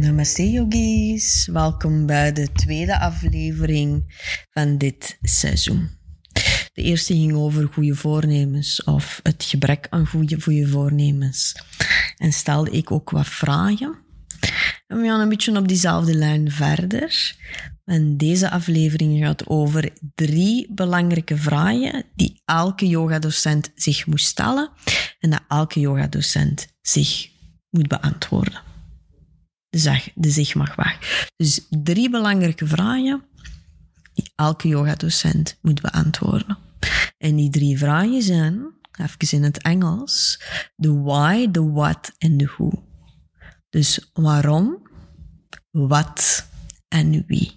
Namaste yogis, welkom bij de tweede aflevering van dit seizoen. De eerste ging over goede voornemens of het gebrek aan goede, goede voornemens. En stelde ik ook wat vragen. En we gaan een beetje op diezelfde lijn verder. En deze aflevering gaat over drie belangrijke vragen die elke yogadocent zich moet stellen en dat elke yogadocent zich moet beantwoorden de, zich mag wagen. Dus drie belangrijke vragen die elke yogadocent moet beantwoorden. En die drie vragen zijn, even in het Engels, de why, de what en de who. Dus waarom, wat en wie.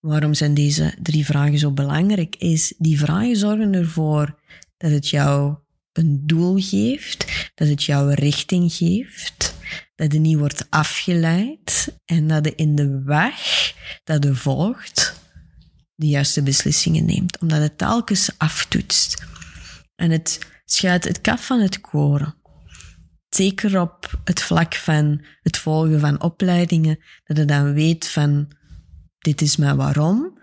Waarom zijn deze drie vragen zo belangrijk? Is die vragen zorgen ervoor dat het jou een doel geeft, dat het jou richting geeft, dat je niet wordt afgeleid en dat je in de weg dat je volgt de juiste beslissingen neemt. Omdat het telkens aftoetst. En het schuilt het kaf van het koren. Zeker op het vlak van het volgen van opleidingen, dat je dan weet van dit is mijn waarom,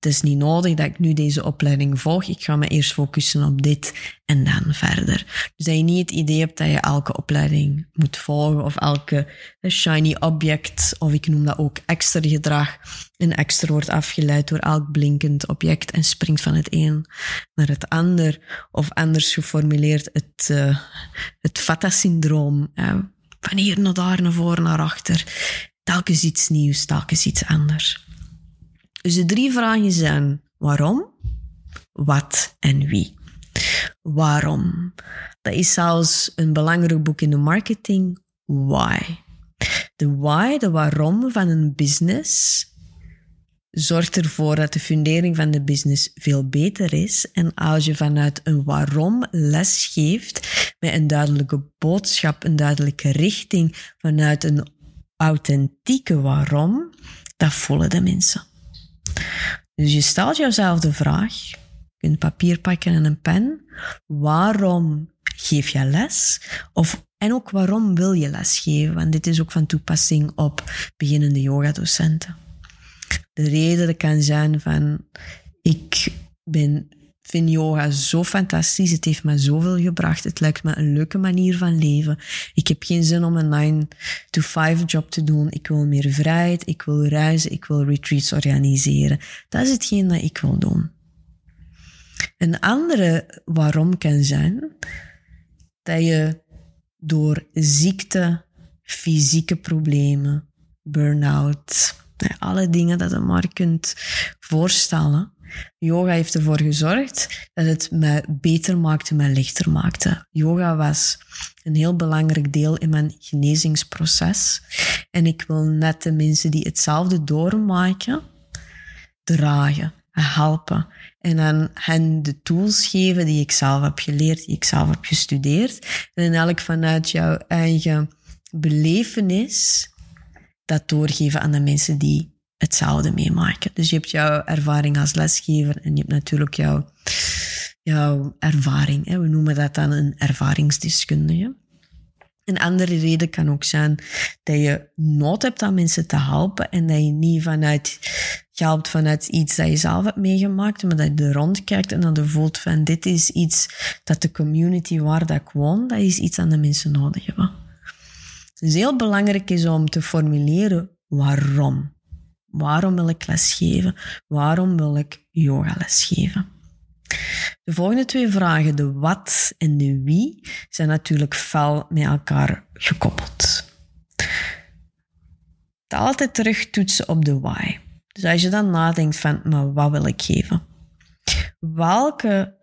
het is niet nodig dat ik nu deze opleiding volg. Ik ga me eerst focussen op dit en dan verder. Dus dat je niet het idee hebt dat je elke opleiding moet volgen of elke shiny object, of ik noem dat ook extra gedrag, en extra wordt afgeleid door elk blinkend object en springt van het een naar het ander. Of anders geformuleerd het, uh, het Vata-syndroom. van hier naar daar, naar voor, naar achter. Telkens iets nieuws, telkens iets anders. Dus de drie vragen zijn waarom, wat en wie. Waarom? Dat is zelfs een belangrijk boek in de marketing. Why? De why, de waarom van een business, zorgt ervoor dat de fundering van de business veel beter is. En als je vanuit een waarom les geeft, met een duidelijke boodschap, een duidelijke richting, vanuit een authentieke waarom, dat voelen de mensen. Dus je stelt jezelf de vraag, je kunt papier pakken en een pen, waarom geef je les? Of, en ook waarom wil je les geven? Want dit is ook van toepassing op beginnende yogadocenten. De reden kan zijn van, ik ben vind yoga zo fantastisch. Het heeft me zoveel gebracht. Het lijkt me een leuke manier van leven. Ik heb geen zin om een 9-to-5 job te doen. Ik wil meer vrijheid. Ik wil reizen. Ik wil retreats organiseren. Dat is hetgeen dat ik wil doen. Een andere waarom kan zijn dat je door ziekte, fysieke problemen, burn-out, alle dingen dat je maar kunt voorstellen, Yoga heeft ervoor gezorgd dat het mij beter maakte, mij lichter maakte. Yoga was een heel belangrijk deel in mijn genezingsproces. En ik wil net de mensen die hetzelfde doormaken, dragen, helpen. En dan hen de tools geven die ik zelf heb geleerd, die ik zelf heb gestudeerd. En elk vanuit jouw eigen belevenis dat doorgeven aan de mensen die hetzelfde meemaken. Dus je hebt jouw ervaring als lesgever en je hebt natuurlijk jouw, jouw ervaring. We noemen dat dan een ervaringsdeskundige. Een andere reden kan ook zijn dat je nood hebt aan mensen te helpen en dat je niet vanuit helpt vanuit iets dat je zelf hebt meegemaakt, maar dat je er rondkijkt en dat je voelt van dit is iets dat de community waar dat ik woon, dat is iets aan de mensen nodig hebben. Dus heel belangrijk is om te formuleren waarom. Waarom wil ik lesgeven? Waarom wil ik yogales geven? De volgende twee vragen, de wat en de wie, zijn natuurlijk fel met elkaar gekoppeld. Altijd terug toetsen op de why. Dus als je dan nadenkt van, maar wat wil ik geven? Welke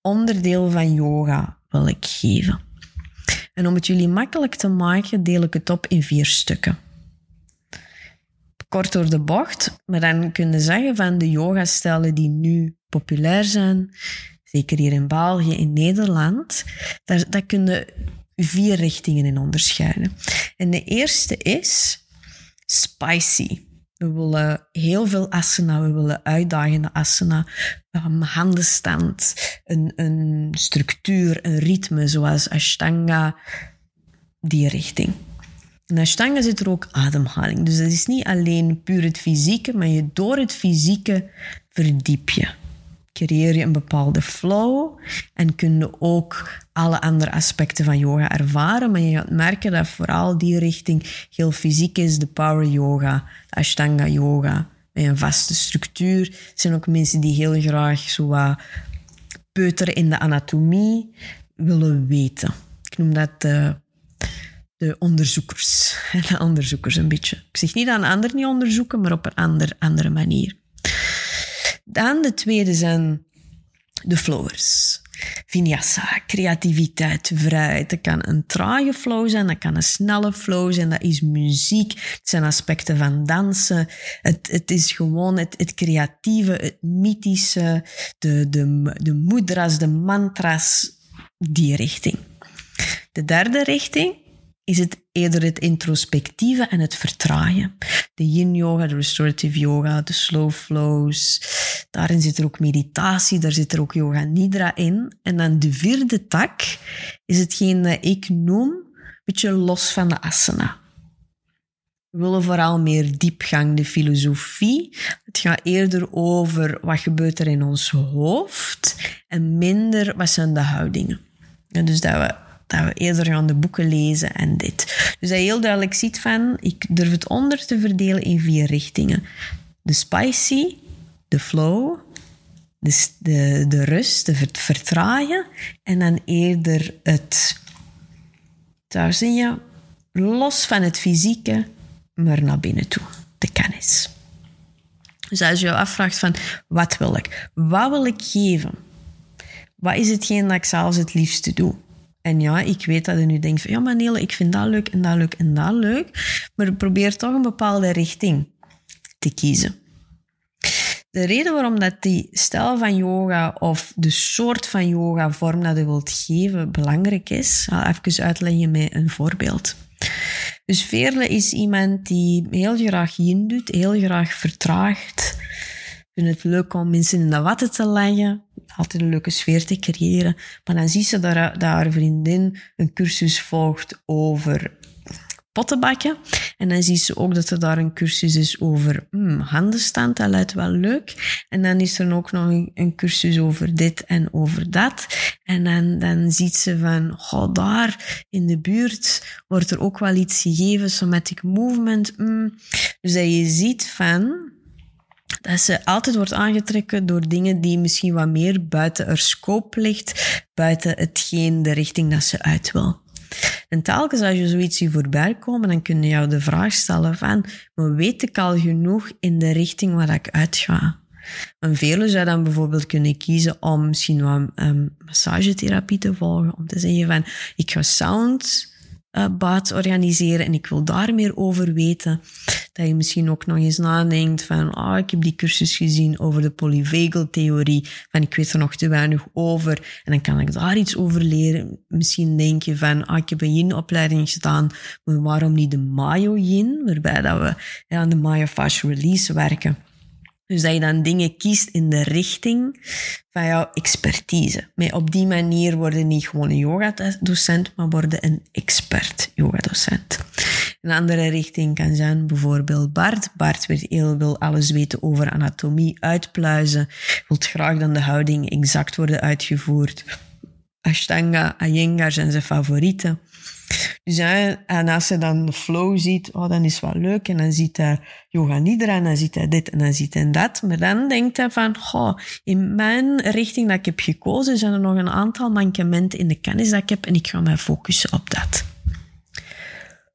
onderdeel van yoga wil ik geven? En om het jullie makkelijk te maken, deel ik het op in vier stukken kort door de bocht. Maar dan kun je zeggen van de yogastijlen die nu populair zijn, zeker hier in België, in Nederland, daar, daar kun je vier richtingen in onderscheiden. En de eerste is spicy. We willen heel veel asana, we willen uitdagende asana, um, handenstand, een, een structuur, een ritme, zoals Ashtanga, die richting. In Ashtanga zit er ook ademhaling. Dus dat is niet alleen puur het fysieke, maar je door het fysieke verdiep je. Creëer je een bepaalde flow en kun je ook alle andere aspecten van yoga ervaren. Maar je gaat merken dat vooral die richting heel fysiek is. De power yoga, de Ashtanga yoga, met een vaste structuur. Er zijn ook mensen die heel graag zo wat peuteren in de anatomie willen weten. Ik noem dat de de onderzoekers. De onderzoekers een beetje. Ik zeg niet aan anderen niet onderzoeken, maar op een ander, andere manier. Dan de tweede zijn de flowers. Vinyasa, creativiteit, vrijheid. Dat kan een trage flow zijn, dat kan een snelle flow zijn, dat is muziek. Het zijn aspecten van dansen. Het, het is gewoon het, het creatieve, het mythische, de, de, de mudras, de mantras, die richting. De derde richting is het eerder het introspectieve en het vertragen. De yin yoga, de restorative yoga, de slow flows. Daarin zit er ook meditatie, daar zit er ook yoga nidra in. En dan de vierde tak is hetgeen dat ik noem een beetje los van de asana. We willen vooral meer diepgang, de filosofie. Het gaat eerder over wat gebeurt er in ons hoofd en minder wat zijn de houdingen. En dus dat we dat we eerder gaan de boeken lezen en dit. Dus dat je heel duidelijk ziet van, ik durf het onder te verdelen in vier richtingen. De spicy, de flow, de, de, de rust, het vertragen en dan eerder het, daar zie je, los van het fysieke, maar naar binnen toe, de kennis. Dus als je je afvraagt van, wat wil ik? Wat wil ik geven? Wat is hetgeen dat ik zelfs het liefste doe? En ja, ik weet dat je nu denkt van ja, maar ik vind dat leuk en dat leuk en dat leuk. Maar probeer toch een bepaalde richting te kiezen. De reden waarom dat die stijl van yoga of de soort van yoga vorm dat je wilt geven belangrijk is, ga even uitleggen met een voorbeeld. Dus Veerle is iemand die heel graag yin doet, heel graag vertraagt. Vindt het leuk om mensen in de watten te leggen altijd een leuke sfeer te creëren. Maar dan ziet ze dat, dat haar vriendin een cursus volgt over pottenbakken. En dan ziet ze ook dat er daar een cursus is over hmm, handenstand. Dat lijkt wel leuk. En dan is er ook nog een, cursus over dit en over dat. En dan, dan ziet ze van, goh, daar in de buurt wordt er ook wel iets gegeven, somatic movement. Hmm. Dus dat je ziet van, dat ze altijd wordt aangetrekken door dingen die misschien wat meer buiten haar scope ligt, buiten hetgeen de richting dat ze uit wil. En telkens als je zoiets ziet voorbij komen, dan kun je jou de vraag stellen van, maar weet ik al genoeg in de richting waar ik uitga? Een vele zou dan bijvoorbeeld kunnen kiezen om misschien wat um, massagetherapie te volgen, om te zeggen van, ik ga sound uh, organiseren en ik wil daar meer over weten. Dat je misschien ook nog eens nadenkt van, ah, ik heb die cursus gezien over de polyvagal theorie, van ik weet er nog te weinig over en dan kan ik daar iets over leren. Misschien denk je van, ah, ik heb een yin-opleiding gedaan, maar waarom niet de Mayo-yin, waarbij dat we ja, aan de myofascial release werken. Dus dat je dan dingen kiest in de richting van jouw expertise. Maar op die manier worden niet gewoon een yogadocent, maar worden een expert yogadocent. Een andere richting kan zijn bijvoorbeeld Bart. Bart wil, heel, wil alles weten over anatomie, uitpluizen, wil graag dan de houding exact worden uitgevoerd. Ashtanga, Iyengar zijn zijn favorieten. Dus en als hij dan de flow ziet, oh, dan is wel leuk. En dan ziet hij yoga nidra en dan ziet hij dit en dan ziet hij dat. Maar dan denkt hij van, goh, in mijn richting dat ik heb gekozen, zijn er nog een aantal mankementen in de kennis dat ik heb en ik ga mij focussen op dat.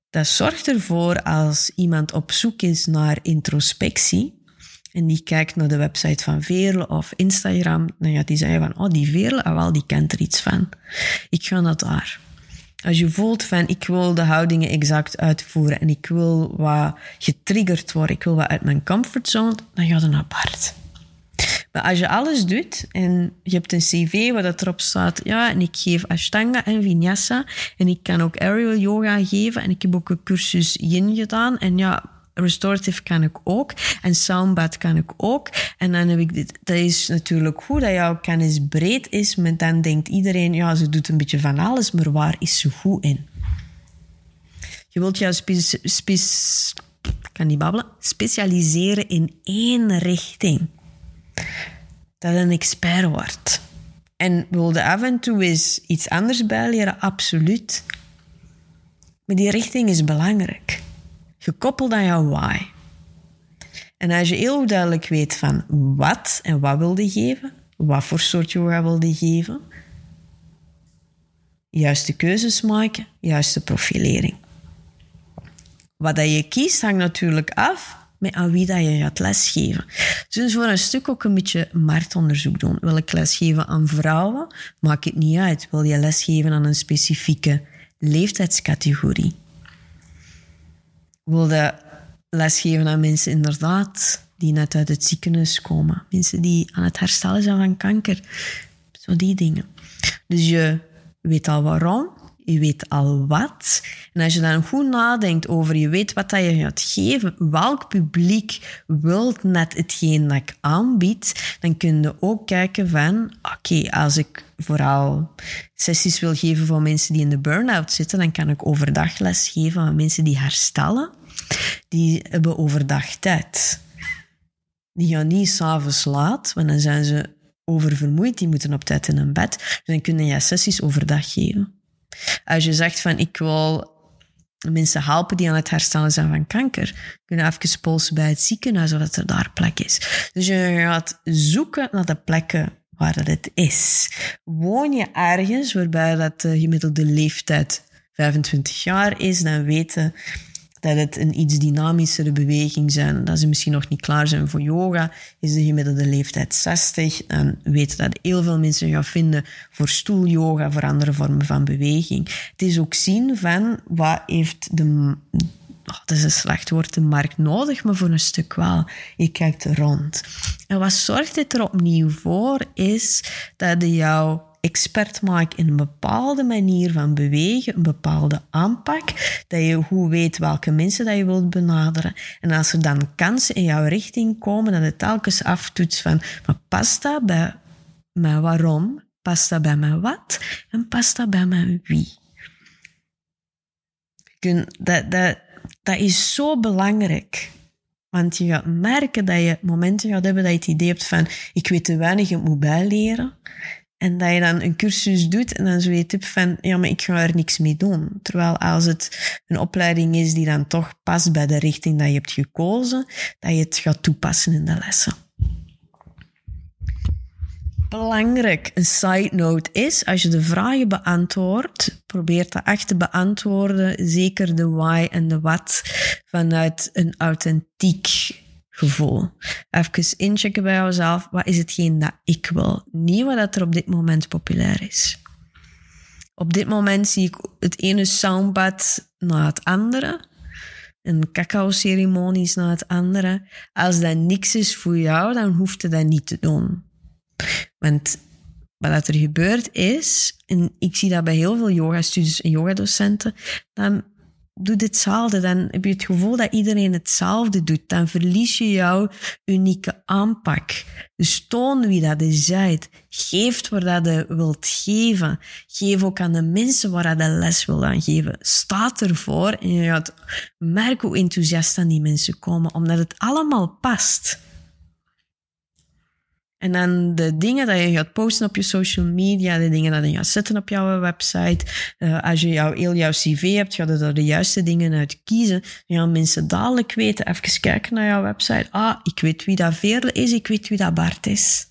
Dat zorgt ervoor als iemand op zoek is naar introspectie, en die kijkt naar de website van Veerle of Instagram, dan gaat die zeggen van, oh, die Veerle, ah, wel, die kent er iets van. Ik ga naar daar. Als je voelt van ik wil de houdingen exact uitvoeren en ik wil wat getriggerd worden, ik wil wat uit mijn comfortzone, dan ga je naar apart. Maar als je alles doet en je hebt een cv waar dat erop staat, ja, en ik geef Ashtanga en Vinyasa en ik kan ook aerial yoga geven en ik heb ook een cursus yin gedaan en ja, restorative kan ik ook en soundbath kan ik ook. En dan heb ik dit, dat is natuurlijk goed dat jouw kennis breed is, maar dan denkt iedereen, ja, ze doet een beetje van alles, maar waar is ze goed in? Je wilt jou spes, kan niet babbelen, specialiseren in één richting dat een expert wordt. En wilde af en toe iets anders bijleren, absoluut. Maar die richting is belangrijk. Gekoppeld aan jouw why. En als je heel duidelijk weet van wat en wat wilde geven, wat voor soort yoga wilde geven, juiste keuzes maken, juiste profilering. Wat dat je kiest hangt natuurlijk af met aan wie dat je gaat lesgeven. Dus voor een stuk ook een beetje marktonderzoek doen. Wil ik lesgeven aan vrouwen? Maakt het niet uit. Wil je lesgeven aan een specifieke leeftijdscategorie? Wil je lesgeven aan mensen inderdaad die net uit het ziekenhuis komen? Mensen die aan het herstellen zijn van kanker? Zo die dingen. Dus je weet al waarom, je weet al wat. En als je dan goed nadenkt over, je weet wat dat je gaat geven, welk publiek wil net hetgeen dat ik aanbied, dan kun je ook kijken van, oké, als ik vooral sessies wil geven voor mensen die in de burn-out zitten, dan kan ik overdag les geven aan mensen die herstellen. Die hebben overdag tijd. Die gaan niet s'avonds laat, want dan zijn ze oververmoeid, die moeten op tijd in een bed. Dus dan kun je sessies overdag geven. Als je zegt van ik wil mensen helpen die aan het herstellen zijn van kanker, kunnen even polsen bij het ziekenhuis zodat er daar plek is. Dus je gaat zoeken naar de plekken waar het is. Woon je ergens waarbij dat de gemiddelde leeftijd 25 jaar is, dan weten dat het een iets dynamischere beweging zijn. Dat ze misschien nog niet klaar zijn voor yoga. Is de gemiddelde leeftijd 60. En weten dat heel veel mensen gaan vinden voor stoelyoga, voor andere vormen van beweging. Het is ook zien van wat heeft de... Oh, dat is een slecht woord, de markt nodig, maar voor een stuk wel. Je kijkt rond. En wat zorgt dit er opnieuw voor, is dat je jouw expert maakt in een bepaalde manier van bewegen, een bepaalde aanpak, dat je goed weet welke mensen dat je wilt benaderen. En als er dan kansen in jouw richting komen, dat het telkens aftoetst van, maar past dat bij mijn waarom? Past dat bij mijn wat? En past dat bij mijn wie? Dat, dat, dat is zo belangrijk. Want je gaat merken dat je momenten gaat hebben dat je het idee hebt van ik weet te weinig, ik moet bijleren. En dat je dan een cursus doet en dan zo je tip van, ja, maar ik ga er niks mee doen. Terwijl als het een opleiding is die dan toch past bij de richting dat je hebt gekozen, dat je het gaat toepassen in de lessen. Belangrijk, een side note is, als je de vragen beantwoordt, probeer dat echt te beantwoorden, zeker de why en de what, vanuit een authentiek gevoel. Even inchecken bij jezelf. Wat is hetgeen dat ik wil? Niet wat er op dit moment populair is. Op dit moment zie ik het ene soundbad na het andere. Een cacao-ceremonies na het andere. Als dat niks is voor jou, dan hoef je dat niet te doen. Want wat er gebeurt is, en ik zie dat bij heel veel yoga-studies en yogadocenten, dan doe hetzelfde. Dan heb je het gevoel dat iedereen hetzelfde doet. Dan verlies je jouw unieke aanpak. Dus toon wie dat je zijt. Geef waar dat je wilt geven. Geef ook aan de mensen waar je les wil aan geven. Sta ervoor en je gaat merken hoe enthousiast die mensen komen, omdat het allemaal past. En dan de dingen dat je gaat posten op je social media, de dingen dat je gaat zetten op jouw website. Uh, als je jouw, heel jouw cv hebt, ga je er de juiste dingen uit kiezen. Dan gaan mensen dadelijk weten, even kijken naar jouw website. Ah, ik weet wie dat Veerle is, ik weet wie dat Bart is.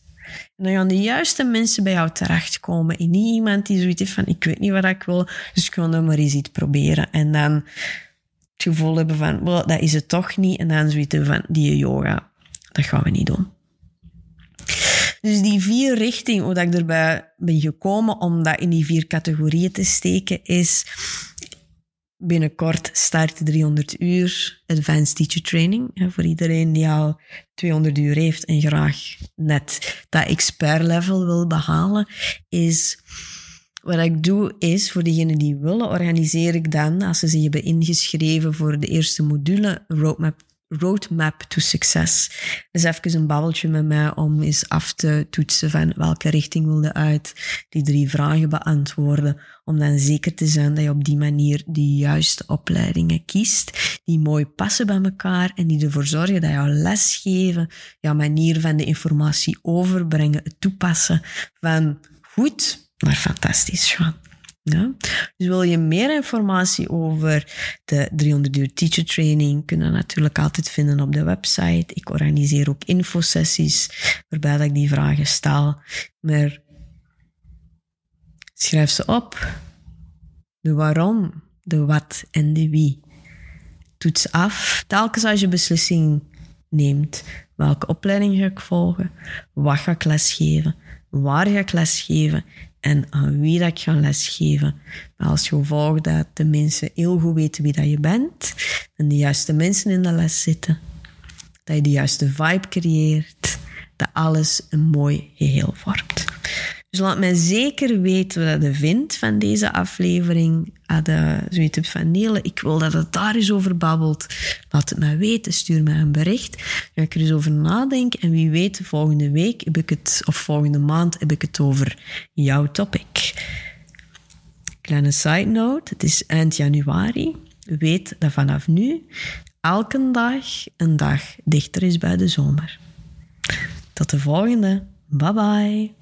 En dan gaan de juiste mensen bij jou terechtkomen. En niet iemand die zoiets heeft van, ik weet niet wat ik wil, dus ik wil er maar eens iets proberen. En dan het gevoel hebben van, well, dat is het toch niet. En dan zoiets van, die yoga, dat gaan we niet doen. Dus die vier richtingen, hoe dat ik erbij ben gekomen om dat in die vier categorieën te steken, is binnenkort start 300 uur Advanced Teacher Training. Voor iedereen die al 200 uur heeft en graag net dat expert level wil behalen, is wat ik doe is, voor diegenen die willen, organiseer ik dan, als ze zich hebben ingeschreven voor de eerste module, Roadmap roadmap to success. Dus even een babbeltje met mij om eens af te toetsen van welke richting wilde uit, die drie vragen beantwoorden, om dan zeker te zijn dat je op die manier de juiste opleidingen kiest, die mooi passen bij elkaar en die ervoor zorgen dat jouw lesgeven, jouw manier van de informatie overbrengen, het toepassen van goed naar fantastisch gaan. Ja? Dus wil je meer informatie over de 300 uur teacher training, kun je natuurlijk altijd vinden op de website. Ik organiseer ook infosessies waarbij ik die vragen stel. Maar schrijf ze op. De waarom, de wat en de wie. Toets af, telkens als je beslissing neemt. Welke opleiding ga ik volgen? Wat ga ik lesgeven? Waar ga ik lesgeven? En aan wie dat ik ga lesgeven. Maar als gevolg dat de mensen heel goed weten wie dat je bent en de juiste mensen in de les zitten, dat je de juiste vibe creëert, dat alles een mooi geheel vormt. Dus laat mij zeker weten wat je vindt van deze aflevering. Had je zoiets hebt van Nele, ik wil dat het daar eens over babbelt. Laat het mij weten, stuur mij een bericht. Ga ik er eens over nadenken. En wie weet, volgende week heb ik het, of volgende maand heb ik het over jouw topic. Kleine side note, het is eind januari. Weet dat vanaf nu elke dag een dag dichter is bij de zomer. Tot de volgende. Bye bye.